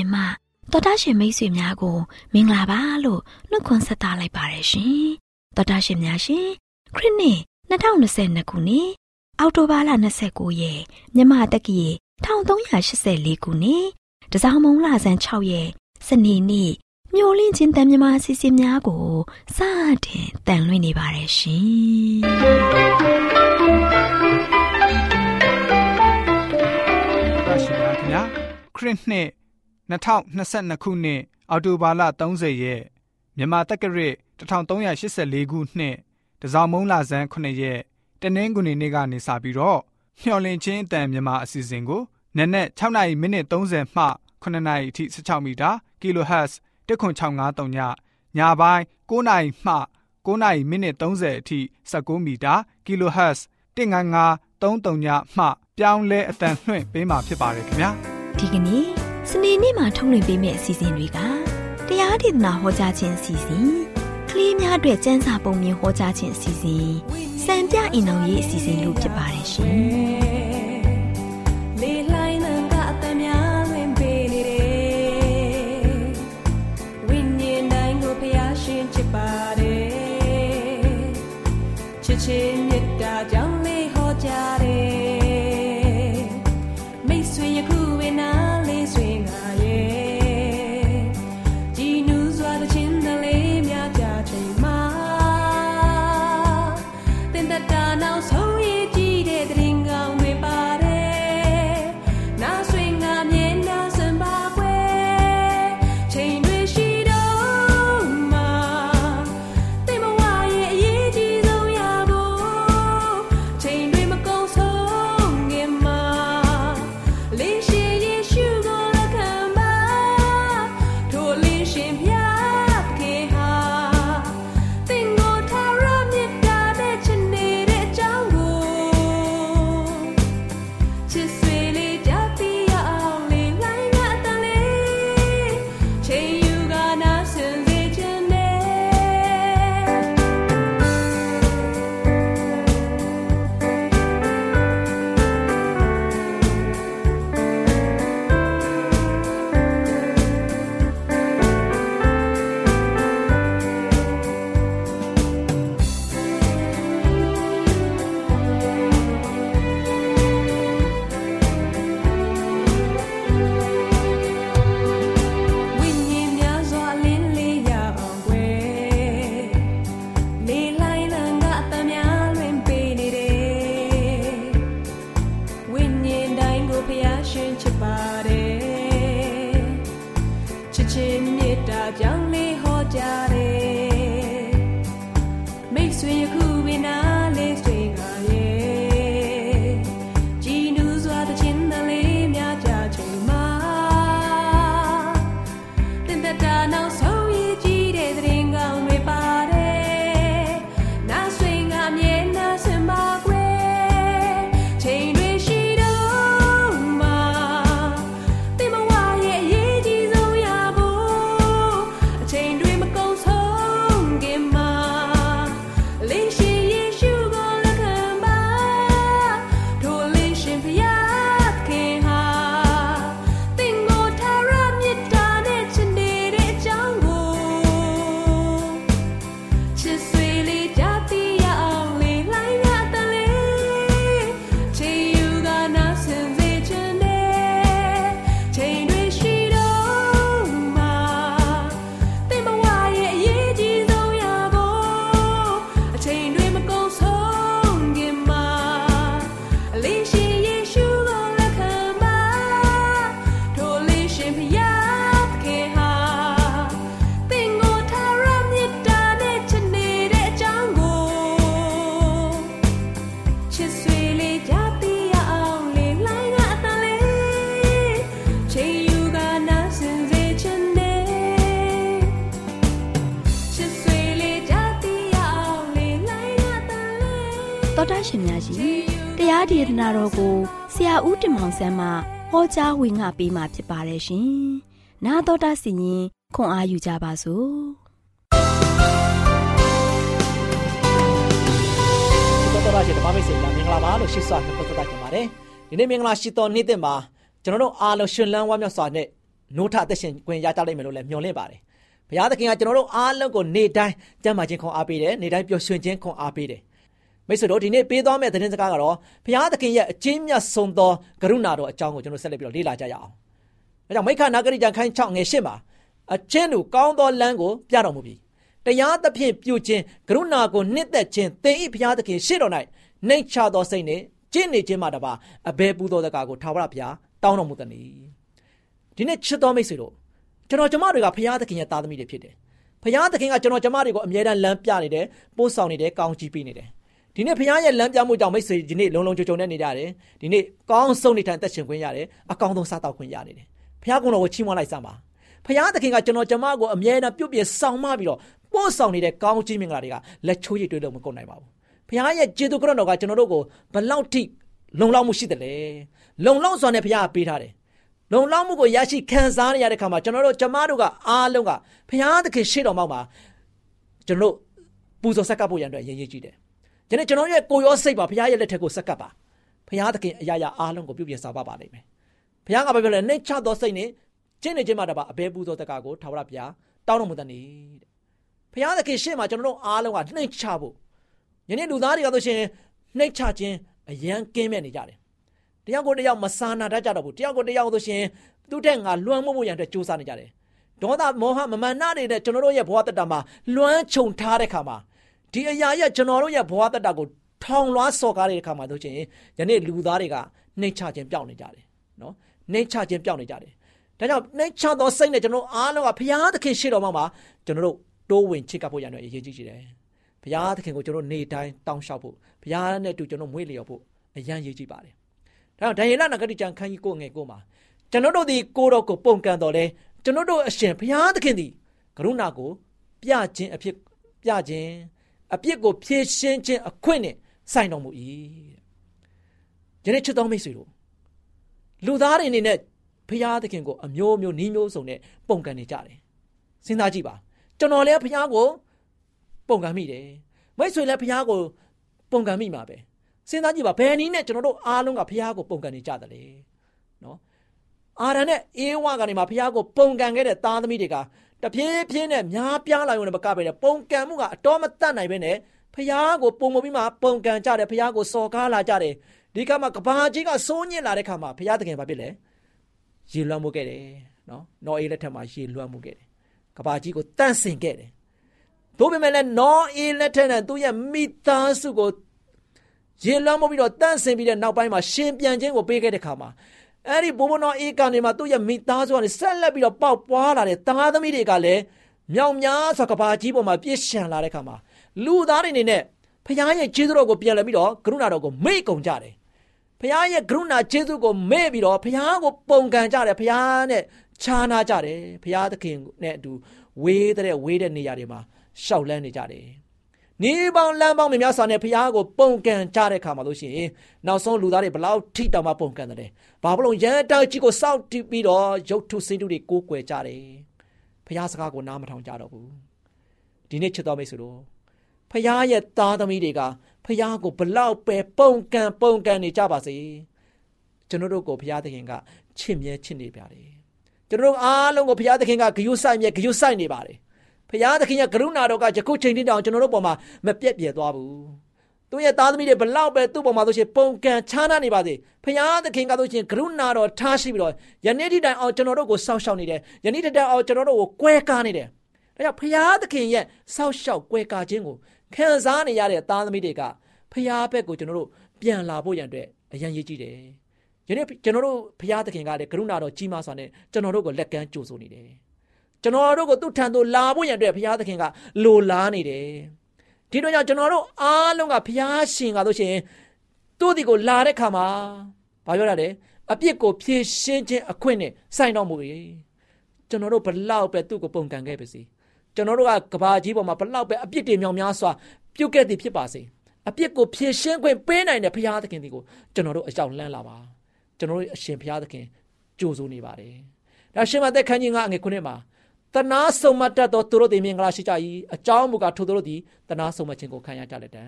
င့်ချင်းတန်လွင့်စီစဉ်မှာတော်တာရှင်မိတ်ဆွေများကို မင်္ဂလာပါလို့နှုတ်ခွန်းဆက်သလိုက်ပါတယ်ရှင်။တော်တာရှင်များရှင်ခရစ်နှစ်2022ခုနှစ်အောက်တိုဘာလ29ရက်မြန်မာတက္ကီ1384ခုနှစ်တစောင်းမုံလဆန်း6ရက်စနေနေ့မျိုးလင်းချင်းတန်မြမာစီစီများကိုစတင်တန်လွှင့်နေပါတယ်ရှင်။ပါရှင်ပါခင်ဗျာခရစ်နှစ် 2022ခုနှစ်အောက်တိုဘာလ30ရက်မြန်မာတက္ကရာ1384ခုနှစ်တစောင်းမုံလဆန်း9ရက်တနင်္ဂနွေနေ့ကနေစပြီးတော့မျှော်လင့်ခြင်းအတန်မြန်မာအစီအစဉ်ကိုနက်နက်6နာရီမိနစ်30မှ9နာရီအထိ16မီတာ kHz 10653ညညပိုင်း9နာရီမှ9နာရီမိနစ်30အထိ16မီတာ kHz 15533ညမှပြောင်းလဲအတန်လွှင့်ပေးမှာဖြစ်ပါတယ်ခင်ဗျာဒီကနေ့ စနေနေ့မှာထုတ်လွှင့်ပေးမယ့်အစီအစဉ်တွေကတရားဒေသနာဟောကြားခြင်းအစီအစဉ်ကလေးများအတွက်စံစာပုံမြင်ဟောကြားခြင်းအစီအစဉ်စံပြအိမ်တော်ရေးအစီအစဉ်လို့ဖြစ်ပါတယ်ရှင်ဒေသနာတော်ကို ဆရာဦးတင်မောင်ဆန်းမှဟောကြားဝင်ငါပေးมาဖြစ်ပါတယ်ရှင်။나တော်တာစီရင်ခွန်အားယူကြပါစို့။တော်တော်ရှင်ဓမ္မမိတ်ဆွေများမင်္ဂလာပါလို့ရှိစွာနှုတ်ဆက်တာခင်ပါတယ်။ဒီနေ့မင်္ဂလာရှိတော်နေ့တဲ့မှာ ကျွန်တော်တို့အားလုံးရှင်လန်းဝါမြောက်စွာနဲ့နိုးထအသက်ရှင်ခွင့်ရကြလိမ့်မယ်လို့လည်းမျှော်လင့်ပါတယ်ဘုရားသခင်ကကျွန်တော်တို့အားလုံးကိုနေ့တိုင်းကြံ့မာခြင်းခွန်အားပေးတယ်နေ့တိုင်းပျော်ရွှင်ခြင်းခွန်အားပေးတယ် မိတ်ဆွေတို့ဒီနေ့ပေးသွားမယ့်သတင်းစကားကတော့ဘုရားသခင်ရဲ့အချင်းမြတ်ဆုံးသောကရုဏာတော်အကြောင်းကိုကျွန်တော်ဆက်လက်ပြီးတော့လေ့လာကြရအောင်။ဒါကြောင့်မိခနာဂရိကြံခိုင်း6ငယ်8မှာအချင်းတို့ကောင်းသောလမ်းကိုပြတော်မူပြီ။တရားသဖြင့်ပြုခြင်းကရုဏာကိုနှစ်သက်ခြင်းသင်၏ဘုရားသခင်ရှေ့တော်၌နှိမ်ချသောစိတ်နှင့်ကျင့်နေခြင်းမှတပါအဘယ်ပူသောတကားကိုထာဝရဘုရားတောင်းတော်မူသည်။ဒီနေ့ချစ်တော်မိတ်ဆွေတို့ကျွန်တော်ကျမတွေကဘုရားသခင်ရဲ့သားသမီးတွေဖြစ်တယ်။ဘုရားသခင်ကကျွန်တော်ကျမတွေကိုအမြဲတမ်းလမ်းပြနေတယ်ပို့ဆောင်နေတယ်ကောင်းချီးပေးနေတယ်။ ဒီနေ့ဘုရားရဲ့လမ်းပြမှုကြောင့်မိတ်ဆွေဒီနေ့လုံလုံခြုံခြုံနဲ့နေကြတယ်။ဒီနေ့ကောင်းဆုံးနေထိုင်သက်ရှင်ခွင့်ရတယ်။အကောင်းဆုံးစားတောက်ခွင့်ရနေတယ်။ဘုရားကုံတော်ကိုချီးမွမ်းလိုက်စမ်းပါ။ဘုရားသခင်ကကျွန်တော်ကျမကိုအမြဲတမ်းပြုတ်ပြဆောင်မပြီးတော့ပို့ဆောင်နေတဲ့ကောင်းချီးမင်္ဂလာတွေကလက်ချိုးရည်တွေးလို့မကုန်နိုင်ပါဘူး။ဘုရားရဲ့ကျေးဇူးကရုဏာတော်ကကျွန်တော်တို့ကိုဘလောက်ထိလုံလောက်မှုရှိတယ်လဲ။လုံလောက်စွာနဲ့ဘုရားကပေးထားတယ်လုံလောက်မှုကိုရရှိခံစားရတဲ့ခါမှာကျွန်တော်တို့ကျမတို့ကအားလုံးကဘုရားသခင်ရှေ့တော်မှာကျွန်တော်တို့ပူဇော်ဆက်ကပ်ဖို့ရန်အတွက်ရည်ရည်ကြည့်တယ်။ ဒီနေ့ကျွန်တော်ရဲ့ကိုရောစိတ်ပါဘုရားရဲ့လက်ထက်ကိုဆက်ကပ်ပါ။ဘုရားသခင်အရာရာအားလုံးကိုပြုပြင်စားပါပါလိမ့်မယ်။ဘုရားကဘာပြောလဲနှိတ်ချသောစိတ်နဲ့ကျင့်နေခြင်းမှတပါအဘဲပူဇော်တကာကိုထာဝရဘုရားတောင်းတော်မူတဲ့နေ့တဲ့။ဘုရားသခင်ရှေ့မှာကျွန်တော်တို့အားလုံးကနှိတ်ချဖို့ယနေ့လူသားတွေကဆိုရှင်နှိတ်ချခြင်းအယံကင်းမဲ့နေကြတယ်တယောက်ကိုတယောက်မဆာနာတတ်ကြတော့ဘူးတယောက်ကိုတယောက်ဆိုရှင်သူ့တဲ့ငါလွှမ်းမိုးမှုရန်အတွက်စူးစမ်းနေကြတယ်ဒေါသမောဟမမနာနေတဲ့ကျွန်တော်တို့ရဲ့ဘဝတတမှာလွှမ်းခြုံထားတဲ့ခါမှာ ဒီအရာရဲ့ကျွန်တော်တို့ရဲ့ဘဝတတကိုထောင်လွှားစော်ကားတဲ့ခါမှာဆိုရှင်ယနေ့လူသားတွေကနှိမ့်ချခြင်းပြောင်းနေကြတယ်နော်နှိမ့်ချခြင်းပြောင်းနေကြတယ်ဒါကြောင့်နှိမ့်ချသောစိတ်နဲ့ကျွန်တော်အားလုံးကဘုရားသခင်ရှေ့တော်မှာကျွန်တော်တို့တိုးဝင်ချစ်ကပ်ဖို့ရန်အတွက်အရေးကြီးကြတယ်ဘုရားသခင်ကိုကျွန်တော်နေတိုင်းတောင်းလျှောက်ဖို့ဘုရားနဲ့တူကျွန်တော်မွေးလျော်ဖို့အရန်ရေးကြည့်ပါတယ်ဒါကြောင့်ဒံယေလနဂတိကျမ်းခန်းကြီးကိုငယ်ကိုမှာကျွန်တော်တို့ဒီကိုတော့ကိုပုံကန်တော်လဲကျွန်တော်တို့အရှင်ဘုရားသခင်သည်ကရုဏာကိုပြခြင်းအဖြစ်ပြခြင်း အပြစ်ကိုဖြေရှင်းခြင်းအခွင့်နဲ့ဆိုင်တော်မူ၏ယနေ့ချစ်တော်မိတ်ဆွေတို့လူသားတွေအနေနဲ့ဘုရားသခင်ကိုအမျိုးမျိုးနှီးမျိုးစုံနဲ့ပုံကန်နေကြတယ်စဉ်းစားကြည့်ပါကျွန်တော်လည်းဘုရားကိုပုံကန်မိတယ်မိတ်ဆွေလည်းဘုရားကိုပုံကန်မိမှာပဲစဉ်းစားကြည့်ပါဘယ်နည်းနဲ့ကျွန်တော်တို့အားလုံးကဘုရားကိုပုံကန်နေကြတယ်လေနော်အာရန်နဲ့အေးဝါကနေမှဘုရားကိုပုံကန်ခဲ့တဲ့သားသမီးတွေက တဖြည်းဖြည်းနဲ့များပြားလာရုံနဲ့မကပဲနဲ့ပုံကန်မှုကအတော်မတတ်နိုင်ပဲနဲ့ဘုရားကိုပုံမပြီးမှပုံကန်ကြတယ်ဘုရားကိုစော်ကားလာကြတယ်ဒီကမှာကဘာကြီးကစိုးညစ်လာတဲ့ခါမှာဘုရားသခင်ဘာဖြစ်လဲရေလွှမ်းမှုခဲ့တယ်နော်နော်အေးလက်ထက်မှာရေလွှမ်းမှုခဲ့တယ်ကဘာကြီးကိုတန့်စင်ခဲ့တယ်သို့ပေမဲ့လည်းနော်အေးလက်ထက်နဲ့သူ့ရဲ့မိသားစုကိုရေလွှမ်းမိုးပြီးတော့တန့်စင်ပြီးတဲ့နောက်ပိုင်းမှာရှင်ပြန်ခြင်းကိုပေးခဲ့တဲ့ခါမှာ အဲ့ဒီဘိုးဘနောအေးကနေမှသူ့ရဲ့မိသားစုကနေဆက်လက်ပြီးတော့ပေါက်ပွားလာတဲ့သားသမီးတွေကလည်းမြောင်များစွာကဘာကြီးပေါ်မှာပြည့်ရှံလာတဲ့ခါမှာလူသားတွေအနေနဲ့ဖခင်ရဲ့ကျေးဇူးတော်ကိုပြန်လည်ပြီးတော့ကရုဏာတော်ကိုမေ့ကုန်ကြတယ်ဖခင်ရဲ့ကရုဏာကျေးဇူးကိုမေ့ပြီးတော့ဖခင်ကိုပုံကန်ကြတယ်ဖခင်နဲ့ခြားနာကြတယ်ဖခင်သခင်နဲ့အတူဝေးတဲ့ဝေးတဲ့နေရာတွေမှာရှောက်လန်းနေကြတယ် နေပေါင်းလမ်းပေါင်းများစွာနဲ့ဖះကိုပုံကန်ကြတဲ့ခါမှာလို့ရှိရင်နောက်ဆုံးလူသားတွေဘလောက်ထိတောင်မှပုံကန်တယ်။ဘာဖြစ်လို့ရန်တောက်ကြီးကိုစောက်တီးပြီးတော့ရုပ်ထုစင်းတုတွေကိုးကွယ်ကြတယ်။ဖះစကားကိုနားမထောင်ကြတော့ဘူး။ဒီနေ့ချစ်တော်မိတ်ဆွေတို့ဖះရဲ့သားသမီးတွေကဖះကိုဘလောက်ပဲပုံကန်ပုံကန်နေကြပါစေ။ကျွန်တော်တို့ကိုဖះသခင်ကချစ်မြဲချစ်နေကြတယ်။ကျွန်တော်တို့အားလုံးကိုဖះသခင်ကဂယုဆိုင်မြဲဂယုဆိုင်နေပါတယ်။ ဖရာသခင်ရဲ့ကရုဏာတော်ကယခုချိန်ထိတောင်ကျွန်တော်တို့ပေါ်မှာမပြတ်ပြဲသွားဘူးသူရဲ့သားသမီးတွေဘလောက်ပဲသူ့ပေါ်မှာဆိုရှင်ပုံကန်ချားနာနေပါစေဖရာသခင်ကဆိုရှင်ကရုဏာတော်ထားရှိပြီးတော့ယနေ့ထိတိုင်အောင်ကျွန်တော်တို့ကိုစောင့်ရှောက်နေတယ်ယနေ့ထိတိုင်အောင်ကျွန်တော်တို့ကိုကွဲကားနေတယ်ဒါကြောင့်ဖရာသခင်ရဲ့စောင့်ရှောက်ကွဲကားခြင်းကိုခံစားနေရတဲ့သားသမီးတွေကဖရာဘက်ကိုကျွန်တော်တို့ပြန်လာဖို့ရန်အတွက်အရန်ရေးကြည့်တယ်ယနေ့ကျွန်တော်တို့ဖရာသခင်ကလည်းကရုဏာတော်ကြီးမားစွာနဲ့ကျွန်တော်တို့ကိုလက်ကမ်းကြိုဆိုနေတယ် ကျွန်တော်တို့ကိုသူ့ထံသို့လာဖို့ရန်အတွက်ဘုရားသခင်ကလိုလားနေတယ်ဒီတော့ကြောင့်ကျွန်တော်တို့အားလုံးကဘုရားရှင်ကဆိုရှင်သူ့ဒီကိုလာတဲ့ခါမှာဘာပြောရလဲအပြစ်ကိုဖြေရှင်းခြင်းအခွင့်နဲ့စိုင်တော်မူ၏ကျွန်တော်တို့ဘလောက်ပဲသူ့ကိုပုံကန်ခဲ့ပါစေကျွန်တော်တို့ကကဘာကြီးပေါ်မှာဘလောက်ပဲအပြစ်တွေမြောင်များစွာပြုတ်ခဲ့သည်ဖြစ်ပါစေအပြစ်ကိုဖြေရှင်းခွင့်ပေးနိုင်တဲ့ဘုရားသခင်ဒီကိုကျွန်တော်တို့အကြောင်းလန်းလာပါကျွန်တော်တို့အရှင်ဘုရားသခင်ကြိုးစိုးနေပါတယ်ဒါရှင်မသက်ခန်းကြီးကငွေခုနှစ်မှာ တနာဆုံမတတ်သောသူတို့သည်မင်္ဂလာရှိကြ၏အကြောင်းမူကားထိုသူတို့သည်တနာဆုံမခြင်းကိုခံရကြလက်တံ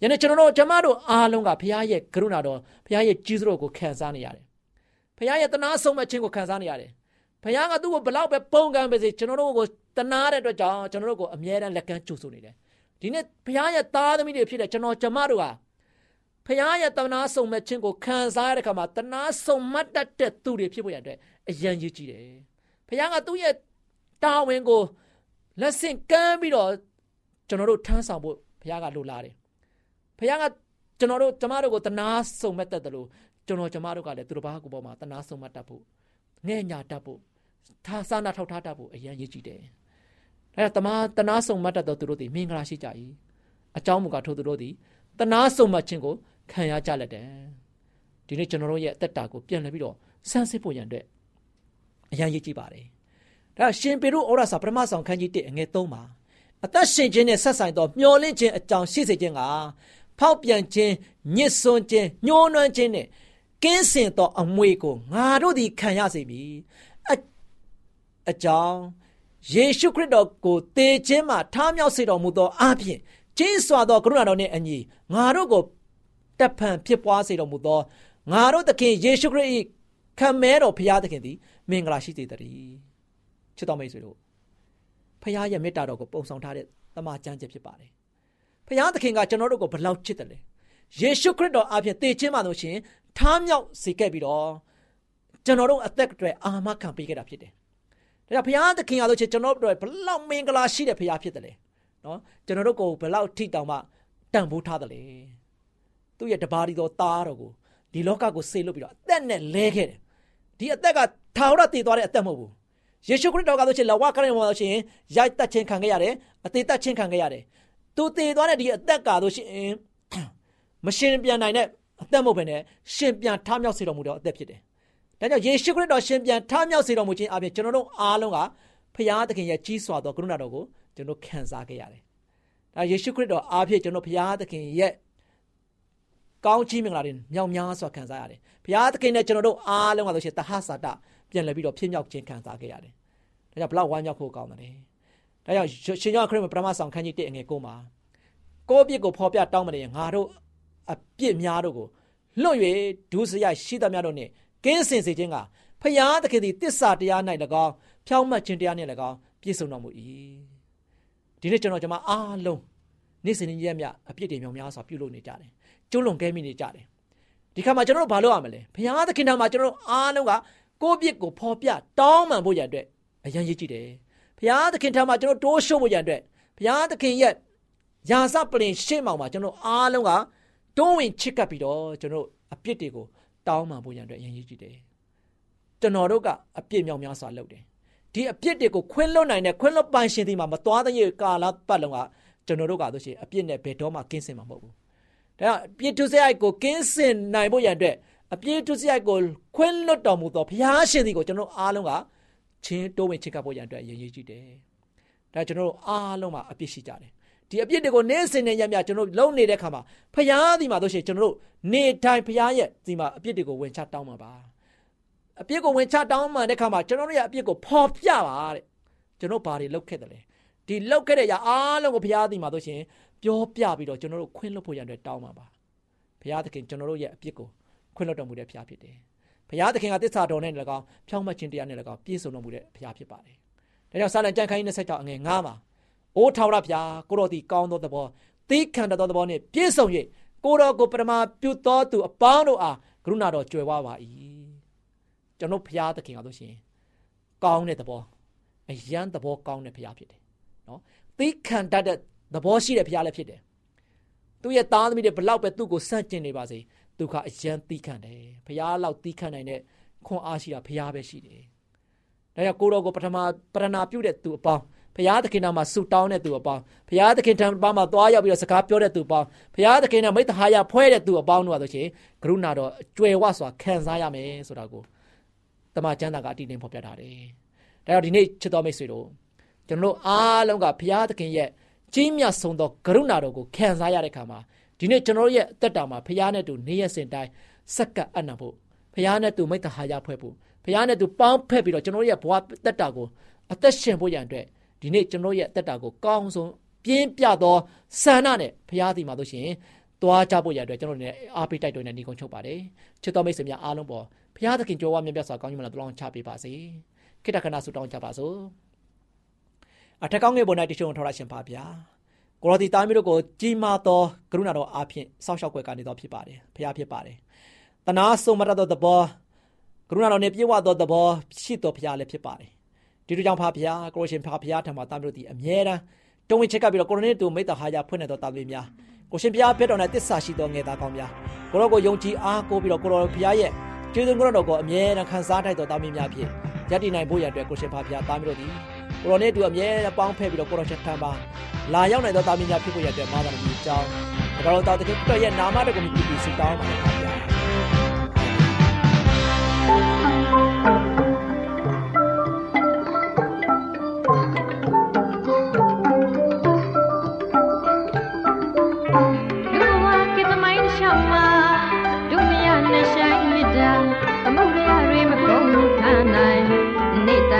ယနေ့ကျွန်တော်တို့ကျမတို့အားလုံးကဘုရားရဲ့ကရုဏာတော်ဘုရားရဲ့ကြီးစွာကိုခံစားနေရတယ်ဖခင်ရဲ့တနာဆုံးမခြင်းကိုခံစားနေရတယ်ဖခင်ကသူ့ကိုဘလောက်ပဲပုံကံပဲစေကျွန်တော်တို့ကိုတနာတဲ့အတွက်ကြောင့်ကျွန်တော်တို့ကိုအမြဲတမ်းလက်ကမ်းကြိုဆိုနေတယ်ဒီနေ့ဖခင်ရဲ့သားသမီးတွေဖြစ်တဲ့ကျွန်တော်ကျမတို့ဟာဖခင်ရဲ့တနာဆုံးမခြင်းကိုခံစားရတဲ့အခါမှာတနာဆုံးမတ်တတ်တဲ့သူတွေဖြစ်ဖို့ရတဲ့အရန်ကြီးကြည့်တယ်ဖခင်ကသူ့ရဲ့ တာဝန်ကိုလက်ဆင့်ကမ်းပြီးတော့ကျွန်တော်တို့ထမ်းဆောင်ဖို့ဘုရားကလိုလားတယ်။ဘုရားကကျွန်တော်တို့ကျမတို့ကိုတနာစုံမဲ့တတ်တယ်လို့ကျွန်တော်ကျမတို့ကလည်းသူတို့ဘာကိုပေါ်မှာတနာစုံမဲ့တတ်ဖို့ငဲ့ညာတတ်ဖို့သာသနာထောက်ထားတတ်ဖို့အရင်ရည်ကြည့်တယ်။အဲဒါတမတနာစုံမဲ့တတ်တော့သူတို့ဒီမင်္ဂလာရှိကြ၏။အကြောင်းမူကားထို့သူတို့ဒီတနာစုံမဲ့ခြင်းကိုခံရကြလက်တယ်။ဒီနေ့ကျွန်တော်တို့ရဲ့အသက်တာကိုပြန်လှည့်ပြီးတော့စမ်းစစ်ဖို့ရန်အတွက်အရင်ရည်ကြည့်ပါတယ်။ ဒါရှင်ပေရုဩရစာပထမဆောင်ခန်းကြီး1အငယ်3မှာအသက်ရှင်ခြင်းနဲ့ဆက်ဆိုင်သောမျောလင့်ခြင်းအကြောင်းရှိစေခြင်းကဖောက်ပြန်ခြင်းညစ်စွန်းခြင်းညှိုးနွမ်းခြင်းနဲ့ကင်းစင်သောအမွေကိုငါတို့သည်ခံရစေမည်အအကြောင်းယေရှုခရစ်တော်ကိုတည်ခြင်းမှာထားမြောက်စေတော်မူသောအပြင်ကျင်းစွာသောကရုဏာတော်နှင့်အညီငါတို့ကိုတပ်ဖန်ဖြစ်ပွားစေတော်မူသောငါတို့သခင်ယေရှုခရစ်၏ခံမဲတော်ဖရာသခင်သည်မင်္ဂလာရှိစေတည်း ချစ်တော်မိတ်ဆွေတို့ဖခင်ရဲ့မေတ္တာတော်ကိုပုံဆောင်ထားတဲ့တမန်ကျမ်းချက်ဖြစ်ပါတယ်။ဖခင်သခင်ကကျွန်တော်တို့ကိုဘလောက်ချစ်တယ်လဲ။ယေရှုခရစ်တော်အပြင်တည်ခြင်းမှလို့ရှင်ထားမြောက်စေခဲ့ပြီးတော့ကျွန်တော်တို့အသက်တွေအာမခံပေးခဲ့တာဖြစ်တယ်။ဒါကြောင့်ဘုရားသခင်ကလို့ချင်းကျွန်တော်တို့ဘလောက်မင်္ဂလာရှိတဲ့ဘုရားဖြစ်တယ်လေ။နော်ကျွန်တော်တို့ကိုဘလောက်ထိတောင်မှတန်ဖိုးထားတယ်လေ။သူ့ရဲ့တပါးဒီတော်သားတော်ကိုဒီလောကကိုဆေးလွတ်ပြီးတော့အသက်နဲ့လဲခဲ့တယ်။ဒီအသက်ကထာဝရတည်သွားတဲ့အသက်မဟုတ်ဘူး။ ယေရှုခရစ်တော်ကဆိုရှင်လဝကရမှာဆိုရှင်ရိုက်တက်ခြင်းခံခဲ့ရတယ်အသေးတက်ခြင်းခံခဲ့ရတယ်သူတည်သွားတဲ့ဒီအသက်ကာဆိုရှင်မရှင်ပြန်နိုင်တဲ့အသက်မဟုတ်ဘဲနဲ့ရှင်ပြန်ထမြောက်စေတော်မူသောအသက်ဖြစ်တယ်ဒါကြောင့်ယေရှုခရစ်တော်ရှင်ပြန်ထမြောက်စေတော်မူခြင်းအပြင်ကျွန်တော်တို့အားလုံးကဖခင်သခင်ရဲ့ကြီးစွာသောကရုဏာတော်ကိုကျွန်တော်ခံစားခဲ့ရတယ်ဒါယေရှုခရစ်တော်အားဖြင့်ကျွန်တော်ဖခင်သခင်ရဲ့ကောင်းချီးမင်္ဂလာတွေမြောက်များစွာခံစားရတယ်ဘုရားသခင်နဲ့ကျွန်တော်တို့အားလုံးကဆိုရှင်တဟဆာတ ပြန်လည်ပြီးတော့ဖြစ်မြောက်ခြင်းခံစားခဲ့ရတယ်။ဒါကြောင့်ဘလောက်ဝမ်းမြောက်ဖို့ကောင်းတယ်။ဒါကြောင့်ရှင်ယောခရစ်မပရမဆောင်ခန်းကြီး1အငယ်9မှာကိုယ့်ပြစ်ကိုဖော်ပြတောင်းမနေငါတို့အပြစ်များတို့ကိုလွတ်၍ဒုစရိုက်ရှိသမျှတို့နှင့်ကင်းစင်စေခြင်းကဖျားသခင်သည်တစ္ဆာတရား၌၎င်းဖြောင်းမှတ်ခြင်းတရားနှင့်၎င်းပြည့်စုံတော်မူ၏ဒီနေ့ကျွန်တော်ကျွန်မအားလုံးနေ့စဉ်နေ့ရက်မြအပြစ်တွေမြောင်များစွာပြုလုပ်နေကြတယ်ကျွလွန်ကဲမိနေကြတယ်ဒီခါမှာကျွန်တော်တို့ဘာလုပ်ရမလဲဘုရားသခင်တော်မှာကျွန်တော်တို့အားလုံးက ကိုယ့်ပြစ်ကိုဖော်ပြတောင်းပန်ဖို့ရအတွက်အရန်ရည်ကြည့်တယ်ဘုရားသခင်ထံမှာကျွန်တော်တိုးရှို့ဖို့ရအတွက်ဘုရားသခင်ရဲ့ယာစပလင်ရှေ့မှောင်မှာကျွန်တော်အားလုံးကတွန်းဝင်ချစ်ကပ်ပြီးတော့ကျွန်တော်အပြစ်တွေကိုတောင်းပန်ဖို့ရအတွက်အရန်ရည်ကြည့်တယ်ကျွန်တော်တို့ကအပြစ်မြောက်များစွာလုပ်တယ်ဒီအပြစ်တွေကိုခွင်းလွတ်နိုင်တဲ့ခွင်းလွတ်ပိုင်ရှင်ဒီမှာမသွားတဲ့ကာလပတ်လုံးကကျွန်တော်တို့ကဆိုရှင်အပြစ်နဲ့ဘယ်တော့မှကင်းစင်မှာမဟုတ်ဘူးဒါပြည့်ထုစရိုက်ကိုကင်းစင်နိုင်ဖို့ရအတွက် အပြည့်ထုစရိုက်ကိုခွင်းလွတ်တော်မူသောဘုရားရှင်သည်ကိုကျွန်တော်အားလုံးကချင်းတိုးဝင်ချစ်ကပ်ဖို့ရအတွက်ရည်ရည်ကြည့်တယ်။ဒါကျွန်တော်တို့အားလုံးမှာအပြစ်ရှိကြတယ်။ဒီအပြစ်တွေကိုနေ့စဉ်နဲ့ရမြကျွန်တော်လုံနေတဲ့ခါမှာဘုရားသည်မှာတို့ရှိကျွန်တော်တို့နေတိုင်းဘုရားရဲ့ဒီမှာအပြစ်တွေကိုဝင်ချတောင်းမှာပါ။အပြစ်ကိုဝင်ချတောင်းမှတဲ့ခါမှာကျွန်တော်တို့ရဲ့အပြစ်ကိုဖော်ပြပါတဲ့။ကျွန်တော်ဘာတွေလုပ်ခဲ့တယ်လဲ။ဒီလုပ်ခဲ့တဲ့အရာအားလုံးကိုဘုရားသည်မှာတို့ရှင်ပြောပြပြီးတော့ကျွန်တော်တို့ခွင့်လွှတ်ဖို့ရတဲ့တောင်းပါပါဘုရားသခင်ကျွန်တော်တို့ရဲ့အပြစ်ကို ခွင့်လွှတ်တော်မူတဲ့ဘုရားဖြစ်တယ်ဘုရားသခင်ကတစ္ဆာတော်နဲ့လည်းကောင်းဖြောင်းမခြင်းတရားနဲ့လည်းကောင်းပြည့်စုံတော်မူတဲ့ဘုရားဖြစ်ပါတယ်ဒါကြောင့်စာလံကြံခိုင်း26အငယ်9မှာအိုးထာဝရဘုရားကိုတော်ဒီကောင်းသောသဘောသီးခံတော်သဘောနဲ့ပြည့်စုံ၍ကိုတော်ကိုပထမပြုသောသူအပေါင်းတို့အားကရုဏာတော်ကြွယ်ဝပါ၏ကျွန်တော်ဘုရားသခင်ကဆိုရှင်ကောင်းတဲ့သဘောအယံသဘောကောင်းတဲ့ဘုရားဖြစ်တယ်နော်သီးခံတတ်တဲ့သဘောရှိတဲ့ဘုရားလည်းဖြစ်တယ်သူရဲ့သားသမီးတွေဘလောက်ပဲသူ့ကိုစန့်ကျင်နေပါစေ သူကအယံသီးခံတယ်ဘုရားလောက်သီးခံနိုင်တဲ့ခွန်အားရှိတာဘုရားပဲရှိတယ်ဒါကြောင့်ကိုတော်ကိုပထမပရဏာပြုတဲ့သူအပေါင်းဘုရားသခင်နာမှာဆူတောင်းတဲ့သူအပေါင်းဘုရားသခင်ထံမှာသွားရောက်ပြီးတော့စကားပြောတဲ့သူအပေါင်းဘုရားသခင်နဲ့မိတ္တဟာယဖွဲတဲ့သူအပေါင်းတို့ဆိုရှင်ကရုဏာတော်အကျွယ်ဝစွာခံစားရမယ်ဆိုတာကိုတမန်ကျမ်းစာကအတိအကျဖော်ပြထားတယ်ဒါကြောင့်ဒီနေ့ချစ်တော်မိတ်ဆွေတို့ကျွန်တော်အားလုံးကဘုရားသခင်ရဲ့ကြီးမြတ်ဆုံးသောကရုဏာတော်ကိုခံစားရတဲ့အခါမှာ ဒီနေ့ကျွန်တော်ရဲ့အသက်တာမှာဖခင်နဲ့တူနေရစဉ်တိုင်းစက္ကပ်အနံ့ဖို့ဖခင်နဲ့တူမိတ္တဟာယဖွဲ့ဖို့ဖခင်နဲ့တူပေါင်းဖက်ပြီးတော့ကျွန်တော်ရဲ့ဘဝတက်တာကိုအသက်ရှင်ဖို့ရန်အတွက်ဒီနေ့ကျွန်တော်ရဲ့အသက်တာကိုကောင်းဆုံးပြင်းပြသောဆန္ဒနဲ့ဖခင်ဒီမှာလို့ရှိရင်တွားကြဖို့ရတဲ့ကျွန်တော်တို့လည်းအားပေးတိုက်တွန်းနေနေကုန်ချုပ်ပါတယ်ချစ်တော်မိတ်ဆွေများအားလုံးပေါ်ဘုရားသခင်ကြွယ်ဝမြတ်ပြစွာကောင်းကြီးမလားတလောင်းချပေးပါစေခိတ္တခဏဆုတောင်းကြပါစို့အထက်ကောင်းငယ်ပေါ်၌တရှိုံထော်ရရှင်ပါဗျာ ကိုရောဒီသားမျိုးတို့ကိုကြီးမားသောကရုဏာတော်အားဖြင့်စောင့်ရှောက်ွယ်ကနေတော်ဖြစ်ပါတယ်ဘုရားဖြစ်ပါတယ်တနာဆုံးမတတ်သောသဘောကရုဏာတော်နဲ့ပြေဝသောသဘောရှိတော်ဘုရားလည်းဖြစ်ပါတယ်ဒီလိုကြောင့်ဖာဘုရားကိုရရှင်ဖာဘုရားထံမှာသားမျိုးတို့ဒီအမြဲတမ်းတုံးဝင်ချက်ကပြီးတော့ကိုရနေတူမိတ္တဟာရဖွင့်နေတော်သားမျိုးများကိုရှင်ဘုရားဖြစ်တော်နဲ့တစ္ဆာရှိတော်ငယ်သားကောင်းများကိုရောကိုယုံကြည်အားကိုပြီးတော့ကိုရောဘုရားရဲ့ကျေးဇူးကိုတော်ကိုအမြဲတမ်းခံစားထိုက်တော်သားမျိုးများဖြစ်ယက်တည်နိုင်ဖို့ရတဲ့ကိုရှင်ဖာဘုရားသားမျိုးတို့ဒီ ကိုရောနဲ့တူအမြဲတမ်းပေါင်းဖက်ပြီးတော့ကိုရောရှင်ထံမှာလာရောက်နိုင်သောသားမျိုးများဖြစ်ဖို့ရတဲ့မာသာတော်အကြောင်းဒါကြောင့်တာတကယ်တော်ရဲ့နာမတော်ကိုမြည်ပြီးဆုတောင်းပါတယ်ဗျာမြန်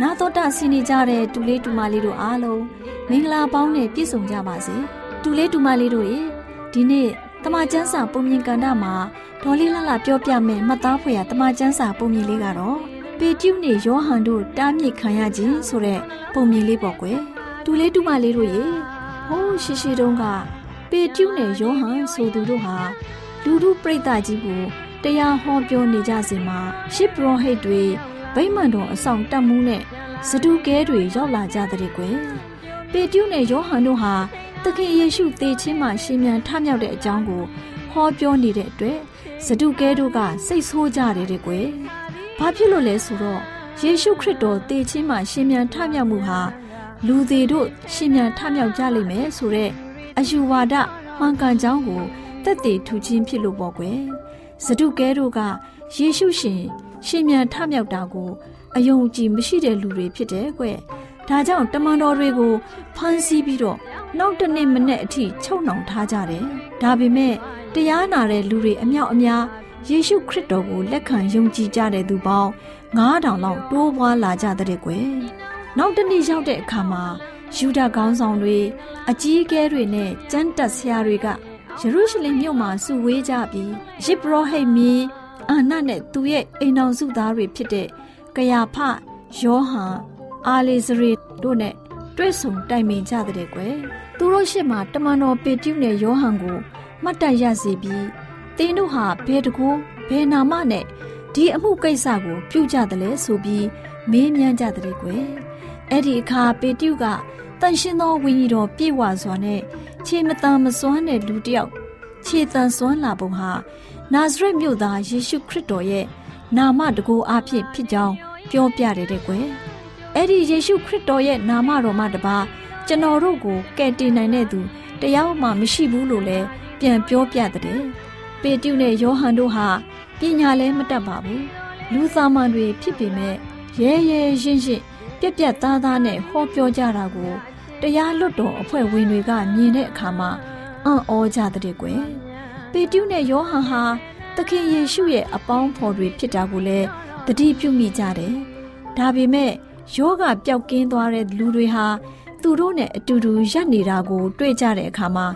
နာတော်တာဆင်းနေကြတဲ့တူလေးတူမလေးတို့အားလုံးမင်္ဂလာပေါင်းနဲ့ပြည့်စုံကြပါစေတူလေးတူမလေးတို့ရေဒီနေ့တမချန်းစာပုံမြင်ကန်တာမှာဒေါ်လေးလှလှပြောပြမယ်မှတ်သားဖွယ်ရတမချန်းစာပုံမြင်လေးကတော့ပေကျူးနေယောဟန်တို့တားမြစ်ခံရခြင်းဆိုတဲ့ပုံမြင်လေးပေါ့ကွယ်တူလေးတူမလေးတို့ရေဟိုးရှိရှိတုန်းကပေကျူးနေယောဟန်ဆိုသူတို့ဟာလူလူပြိတ္တကြီးကိုတရားဟောပြောနေကြစဉ်မှာရှစ်ပရောဟိတ်တွေ ဗိမ္မာန်တော်အဆောင်တက်မှုနဲ့စတုကဲတွေရောက်လာကြတဲ့ကွယ်ပေတျုနဲ့ယောဟန်တို့ဟာသခင်ယေရှုသေခြင်းမှရှင်မြန်ထမြောက်တဲ့အကြောင်းကိုဟောပြောနေတဲ့အတွက်စတုကဲတို့ကစိတ်ဆိုးကြတယ်တဲ့ကွယ်ဘာဖြစ်လို့လဲဆိုတော့ယေရှုခရစ်တော်သေခြင်းမှရှင်မြန်ထမြောက်မှုဟာလူသေးတို့ရှင်မြန်ထမြောက်ကြလိမ့်မယ်ဆိုတဲ့အယူဝါဒမှန်ကန်ကြောင်းကိုတက်တည်ထူခြင်းဖြစ်လို့ပေါ့ကွယ်စတုကဲတို့ကယေရှုရှင် ရှင်မြန်ထမြောက်တာကိုအယုံကြည်မရှိတဲ့လူတွေဖြစ်တယ်ကွ။ဒါကြောင့်တမန်တော်တွေကိုဖမ်းဆီးပြီးတော့နောက်တနေ့မနေ့အထိချုပ်နှောင်ထားကြတယ်။ဒါပေမဲ့တရားနာတဲ့လူတွေအမြောက်အများယေရှုခရစ်တော်ကိုလက်ခံယုံကြည်ကြတဲ့သူပေါင်း9000လောက်တိုးပွားလာကြတဲ့ကွယ်။နောက်တနေ့ရောက်တဲ့အခါမှာယူဒခေါင်းဆောင်တွေအကြီးအကဲတွေနဲ့ကျမ်းတက်ဆရာတွေကယေရုရှလင်မြို့မှာစုဝေးကြပြီးယစ်ဘရဟိတ်မင်း အာနနဲ့သူရဲ့အိမ်တော်စုသားတွေဖြစ်တဲ့ကယာဖယောဟန်အာလေဇရေတို့နဲ့တွေ့ဆုံတိုင်ပင်ကြတဲ့ကွယ်သူတို့ရှေ့မှာတမန်တော်ပေတျုနဲ့ယောဟန်ကိုမှတ်တရစေပြီးတင်းတို့ဟာဘယ်တကူဘယ်နာမနဲ့ဒီအမှုကိစ္စကို ပြုကြတယ်လဲဆိုပြီးမေးမြန်းကြတဲ့ကွယ်အဲ့ဒီအခါပေတျုကတန်ရှင်သောဝိညာဉ်တော်ပြည့်ဝစွာနဲ့ခြေမတန်မစွမ်းတဲ့လူတစ်ယောက်ခြေတန်စွမ်းလာပုံဟာ နာဇရက်မြို့သားယေရှုခရစ်တော်ရဲ့နာမတကူအဖြစ်ဖြစ်ကြောင်းပြောပြတယ်တဲ့ကွယ်အဲ့ဒီယေရှုခရစ်တော်ရဲ့နာမတော်မှတပါကျွန်တော်တို့ကိုကယ်တင်နိုင်တဲ့သူတရားမှမရှိဘူးလို့လည်းပြန်ပြောပြတဲ့ပေတျုနဲ့ယောဟန်တို့ဟာပညာလည်းမတတ်ပါဘူးလူသားမန်တွေဖြစ်ပေမဲ့ရဲရဲရှင်းရှင်းပြက်ပြက်သားသားနဲ့ဟောပြောကြတာကိုတရားလွတ်တော်အဖွဲ့ဝင်တွေကမြင်တဲ့အခါမှာအံ့ဩကြတဲ့ကွယ် ပေတျုနဲ့ယောဟန်ဟာသခင်ယေရှုရဲ့အပေါင်းဖော်တွေဖြစ်တာကိုလည်းတတိပြုမိကြတယ်။ဒါပေမဲ့ယောဂပျောက်ကင်းသွားတဲ့လူတွေဟာသူတို့နဲ့အတူတူရပ်နေတာကို တွေ့ကြတဲ့အခါမှာ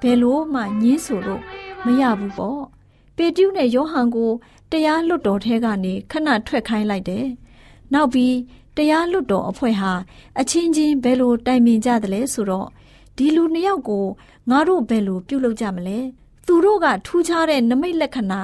ဘယ်လို့မှညင်းဆိုလို့မရဘူးပေါ့။ပေတျုနဲ့ယောဟန်ကိုတရားလွတ်တော်ထဲကနေခဏထွက်ခိုင်းလိုက်တယ်။နောက်ပြီးတရားလွတ်တော်အဖွဲ့ဟာအချင်းချင်းဘယ်လိုတိုင်ပင်ကြသလဲဆိုတော့ဒီလူနှစ်ယောက်ကိုငါတို့ဘယ်လိုပြုလုပ်ကြမလဲ သူတို့ကထူးခြားတဲ့နမိတ်လက္ခဏာ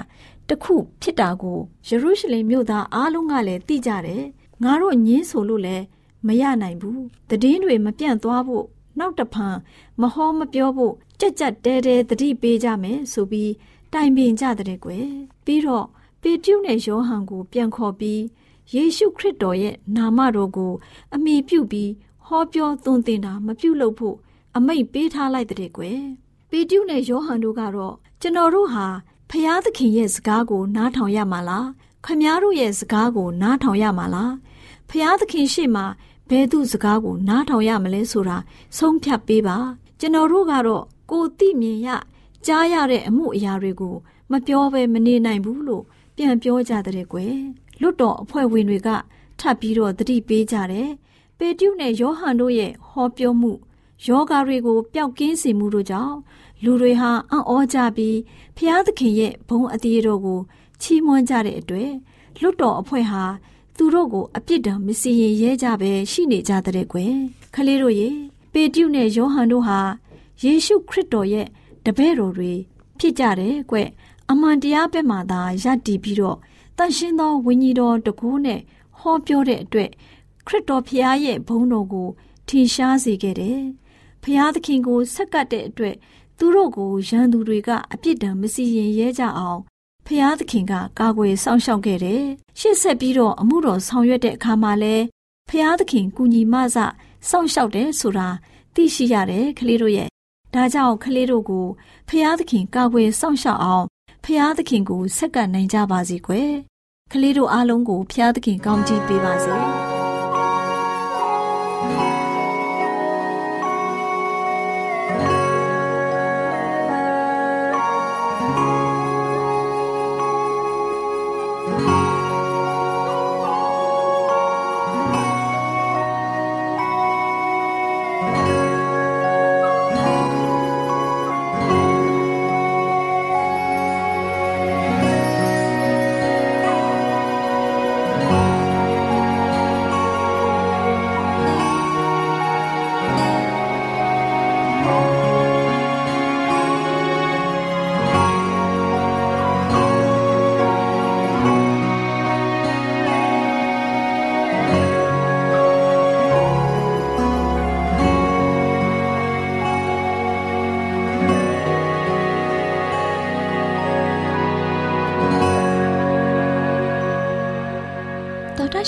တစ်ခုဖြစ်တာကိုယေရုရှလင်မြို့သားအားလုံးကလည်းသိကြတယ်။ငါတို့ညင်းဆိုလို့လည်းမရနိုင်ဘူး။တည်င်းတွေမပြန့်သွားဖို့နောက်တဖန်မဟောမပြောဖို့ကြက်ကြက်တဲတဲတတိပေးကြမယ်ဆိုပြီးတိုင်ပင်ကြတဲ့ကွယ်။ပြီးတော့ပေတျုနဲ့ယောဟန်ကို ပြန်ခေါ်ပြီးယေရှုခရစ်တော်ရဲ့နာမတော်ကို အမိပြုပြီးဟောပြောသွန်သင်တာမပြုလုပ်ဖို့အမိတ်ပေးထားလိုက်တဲ့ကွယ်။ ပေတျုနဲ့ယောဟန်တို့ကတော့ကျွန်တော်တို့ဟာဖျားသခင်ရဲ့စကားကို နားထောင်ရမှာလားခမားတို့ရဲ့စကားကို နားထောင်ရမှာလားဖျားသခင်ရှိမှဘယ်သူစကားကို နားထောင်ရမလဲဆိုတာဆုံးဖြတ်ပေးပါ ကျွန်တော်တို့ကတော့ကိုသိမြင်ရကြားရတဲ့အမှုအရာတွေကို မပြောဘဲမနေနိုင်ဘူးလို့ပြန်ပြောကြတဲ့ကွယ်လွတ်တော်အဖွဲ့ဝင်တွေကထပ်ပြီးတော့တတိပေးကြတယ်ပေတျုနဲ့ယောဟန်တို့ရဲ့ဟောပြောမှု ယောဂါတွေကိုပျောက်ကင်းစေမှုတို့ကြောင့်လူတွေဟာအံ့ဩကြပြီးဖျားသခင်ရဲ့ဘုံအသေးတော်ကိုချီးမွမ်းကြတဲ့အတွက်လွတ်တော်အဖွဲ့ဟာသူတို့ကိုအပြစ်ဒဏ်မစီရင်ရဲကြပဲရှိနေကြတဲ့ကွယ်ခလေးတို့ရေပေတျုနဲ့ယောဟန်တို့ဟာယေရှုခရစ်တော်ရဲ့တပည့်တော်တွေဖြစ်ကြတယ်ကွအမှန်တရားဘက်မှသာယက်တည်ပြီးတော့တန်ရှင်းသောဝိညာဉ်တော်တကူနဲ့ဟောပြောတဲ့အတွက်ခရစ်တော်ဖျားရဲ့ဘုန်းတော်ကိုထင်ရှားစေခဲ့တယ်။ ဖျားသခင်ကိုဆက်ကပ်တဲ့အတွက်သူတို့ကိုရန်သူတွေကအပြစ်ဒဏ်မစီရင်ရဲကြအောင်ဖျားသခင်ကကာကွယ်စောင့်ရှောက်ခဲ့တယ်။ရှေ့ဆက်ပြီးတော့အမှုတော်ဆောင်ရွက်တဲ့အခါမှာလဲဖျားသခင်ကူညီမဆစောင့်ရှောက်တယ်ဆိုတာသိရှိရတယ်ကလေးတို့ရဲ့ဒါကြောင့်ကလေးတို့ကိုဖျားသခင်ကာကွယ်စောင့်ရှောက်အောင်ဖျားသခင်ကိုဆက်ကပ်နိုင်ကြပါစေကွယ်ကလေးတို့အားလုံးကိုဖျားသခင်ကောင်းချီးပေးပါစေ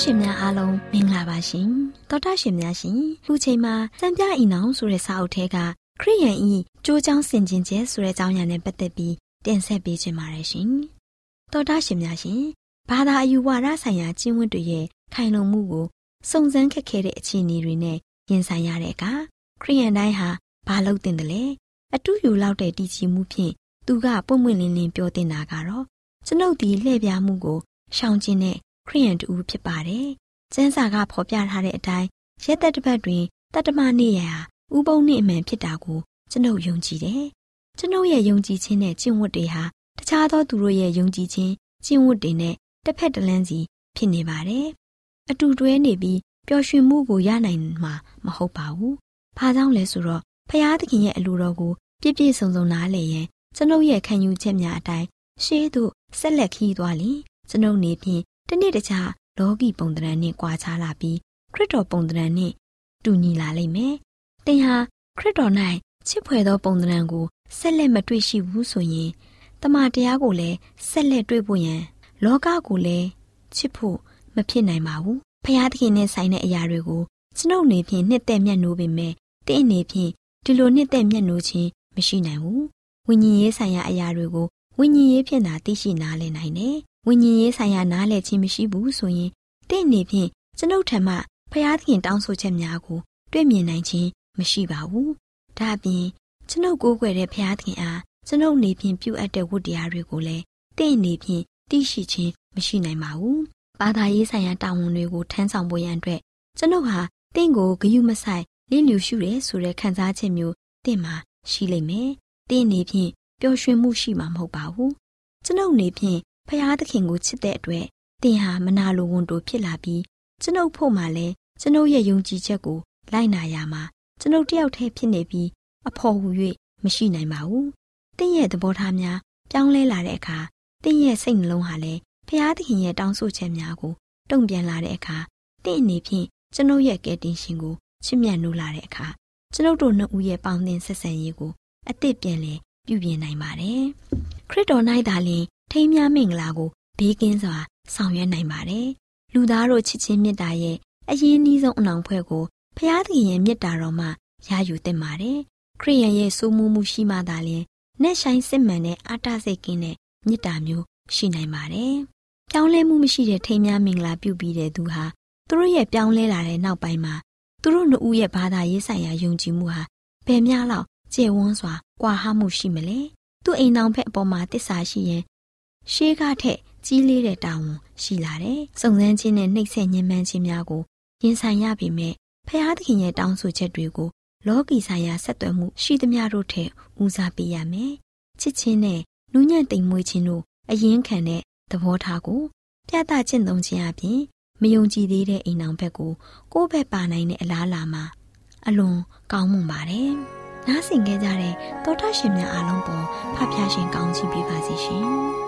ရှင်များအားလုံးမင်္ဂလာပါရှင်တောတာရှင်များရှင်ခုချိန်မှာစံပြအိနောင်ဆိုတဲ့စာအုပ်ထဲကခရိယန်ဤကြိုးချောင်းဆင်ခြင်ကျဲဆိုတဲ့အကြောင်းအရာနဲ့ပတ်သက်ပြီးတင်ဆက်ပေးခြင်းပါတယ်ရှင်တောတာရှင်များရှင်ဘာသာအယူဝါဒဆိုင်ရာကျင့်ဝတ်တွေရဲ့ခိုင်လုံမှုကိုစုံစမ်းခက်ခဲတဲ့အခြေအနေတွေနဲ့ရင်ဆိုင်ရတဲ့အခါခရိယန်တိုင်းဟာဘာလုပ်တင်တယ်လဲအတူယူလောက်တဲ့တည်ကြည်မှုဖြင့်သူကပွင့်ပွင့်လင်းလင်းပြောတင်တာကတော့ကျွန်ုပ်ဒီလှည့်ပြားမှုကိုရှောင်ကျဉ်တဲ့ ခရိယန်တူဖြစ်ပါတယ်။ကျမ်းစာကဖော်ပြထားတဲ့အတိုင်းရက်သက်တစ်ပတ်တွင်တတ္တမနေ့ရာဥပုံနေ့အမှန်ဖြစ်တာကိုကျွန်ုပ်ယုံကြည်တယ်။ကျွန်ုပ်ရဲ့ယုံကြည်ခြင်းနဲ့ကျင့်ဝတ်တွေဟာတခြားသောသူတို့ရဲ့ယုံကြည်ခြင်းကျင့်ဝတ်တွေနဲ့တစ်ဖက်တစ်လမ်းစီဖြစ်နေပါတယ်။အတူတွဲနေပြီးပျော်ရွှင်မှုကိုရနိုင်မှာမဟုတ်ပါဘူး။ဘာကြောင့်လဲဆိုတော့ဖရာသခင်ရဲ့အလိုတော်ကိုပြည့်ပြည့်စုံစုံနားလည်ရင်ကျွန်ုပ်ရဲ့ခံယူချက်များအတိုင်းရှေးသို့ဆက်လက်ခီးသွားလျင်ကျွန်ုပ်နေဖြင့် တနေ့တခြားလောကီပုံသဏ္ဍာန်နဲ့ကွာခြားလာပြီးခရစ်တော်ပုံသဏ္ဍာန်နဲ့တူညီလာလိမ့်မယ်။သင်ဟာခရစ်တော်၌ချစ်ဖွယ်သောပုံသဏ္ဍာန်ကိုဆက်လက်မတွေ့ရှိဘူးဆိုရင်တမန်တရားကိုလည်းဆက်လက်တွေ့ဖို့ရန်လောကကိုလည်းချစ်ဖို့မဖြစ်နိုင်ပါဘူး။ဖျားသခင်နဲ့ဆိုင်တဲ့အရာတွေကိုကျွန်ုပ်နေဖြင့်နှစ်သက်မျက်နှိုးပေမဲ့တင့်အနေဖြင့်ဒီလိုနှစ်သက်မျက်နှိုးခြင်းမရှိနိုင်ဘူး။ဝိညာဉ်ရေးဆိုင်ရာအရာတွေကိုဝိညာဉ်ရေးဖြင့်သာသိရှိနားလည်နိုင်တယ် ဝိညာဉ်ရေးဆိုင်ရာနားလည်ခြင်းမရှိဘူးဆိုရင်တင့်အနေဖြင့်ကျွန်ုပ်ထံမှဖျားသခင်တောင်းဆိုချက်များကိုတွေ့မြင်နိုင်ခြင်းမရှိပါဘူး။ဒါအပြင်ကျွန်ုပ်ကိုးကွယ်တဲ့ဖျားသခင်အားကျွန်ုပ်နေဖြင့်ပြုအပ်တဲ့ဝတ္တရားတွေကိုလည်းတင့်အနေဖြင့်သိရှိခြင်းမရှိနိုင်ပါဘူး။ဘာသာရေးဆိုင်ရာတာဝန်တွေကိုထမ်းဆောင်ဖို့ရန်အတွက်ကျွန်ုပ်ဟာတင့်ကိုဂယုမဆိုင်လင်းလျူရှုရဲဆိုတဲ့ခံစားချက်မျိုးတင့်မှာရှိလိမ့်မယ်။တင့်အနေဖြင့်ပျော်ရွှင်မှုရှိမှာမဟုတ်ပါဘူး။ကျွန်ုပ်နေဖြင့် ဖျားသခင်ကိုချစ်တဲ့အတွက်သင်ဟာမနာလိုဝန်တိုဖြစ်လာပြီးကျွန်ုပ်ဖို့မှလည်းကျွန်ုပ်ရဲ့ယုံကြည်ချက်ကိုလိုက်နာရမှာကျွန်ုပ်တယောက်တည်းဖြစ်နေပြီးအဖို့ဟူ၍မရှိနိုင်ပါဘူး။သင်ရဲ့သဘောထားများပြောင်းလဲလာတဲ့အခါသင်ရဲ့စိတ်နှလုံးဟာလည်းဖျားသခင်ရဲ့တောင်းဆိုချက်များကိုတုံ့ပြန်လာတဲ့အခါသင်အနေဖြင့်ကျွန်ုပ်ရဲ့ကယ်တင်ရှင်ကိုချစ်မြတ်နိုးလာတဲ့အခါကျွန်ုပ်တို့နှစ်ဦးရဲ့ပေါင်းသင်းဆက်ဆံရေးကိုအသစ်ပြန်လည်ပြုပြင်နိုင်ပါတယ်။ခရစ်တော်၌သာလျှင် ထိမ်းမြမင်္ဂလာကိုဘေးကင်းစွာ ဆောင်ရွက်နိုင်ပါတယ်။လူသားတို့ချစ်ချင်းမေတ္တာရဲ့အရင်နှီးဆုံးအနောင်ဖွဲ့ကိုဖျားသခင်ရဲ့မေတ္တာတော်မှရယူသင့်ပါတယ်။ခရိယန်ရဲ့စိုးမိုးမှုရှိမှသာလျှင်နှက်ဆိုင်စစ်မှန်တဲ့အာတစိတ်ကင်းတဲ့မေတ္တာမျိုးရှိနိုင်ပါတယ်ပြောင်းလဲမှုမရှိတဲ့ထိမ်းများမင်္ဂလာပြုပြီးတဲ့သူဟာသူတို့ရဲ့ပြောင်းလဲလာတဲ့နောက်ပိုင်းမှာသူတို့နှစ်ဦးရဲ့ဘာသာရေးဆိုင်ရာယုံကြည်မှုဟာဘယ်များလောက်ကျေဝန်းစွာကွာဟမှုရှိမလဲသူ့အိမ်နောင်ဖက်အပေါ်မှာတစ္ဆာရှိရင် ရှေးကားထက်ကြီးလေးတဲ့တာဝန်ရှိလာတယ်။စုံစမ်းခြင်းနဲ့နှိပ်စက်ညှဉ်းပန်းခြင်းများကိုရင်ဆိုင်ရပေမဲ့ဖျားသခင်ရဲ့တောင်းဆိုချက်တွေကိုလောကီဆိုင်ရာဆက်သွယ်မှုရှိသမျှတို့ထက်ဦးစားပေးရမယ်။ချစ်ချင်းနဲ့နူးညံ့တိမ်မွေးခြင်းတို့အရင်ခံတဲ့သဘောထားကိုပြသကျင့်သုံးခြင်းအပြင်မယုံကြည်သေးတဲ့အိမ်အောင်ဘက်ကိုကိုယ့်ဘက်ပါနိုင်တဲ့အလားအလာမှာအလွန်ကောင်းမွန်ပါတယ်။နားဆင်ကြကြတဲ့သောတာရှင်များအားလုံးပေါ်ဖဖျားရှင်ကောင်းချီးပေးပါစေရှင်။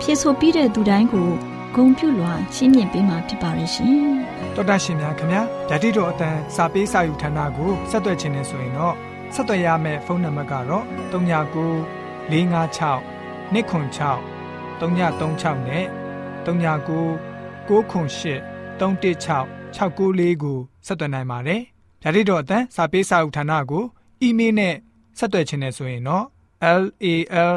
ဖြစ်ဆိုပြီးတဲ့သူတိုင်းကိုဂုံပြုလွှာရှင်းမြင်ပေးမှာဖြစ်ပါလိမ့်ရှင်။တော်တာရှင်များခင်ဗျာဓာတိတော်အတန်းစာပေးစာယူဌာနကိုဆက်သွယ်ခြင်းနဲ့ဆိုရင်တော့ဆက်သွယ်ရမယ့်ဖုန်းနံပါတ်ကတော့39 656 296 336နဲ့39 698 316 694ကိုဆက်သွင်းနိုင်ပါတယ်။ဓာတ်တော်အတန်းစာပေးစာဥထာဏာကိုအီးမေးလ်နဲ့ဆက်သွယ်ခြင်းနဲ့ဆိုရင်တော့ l a l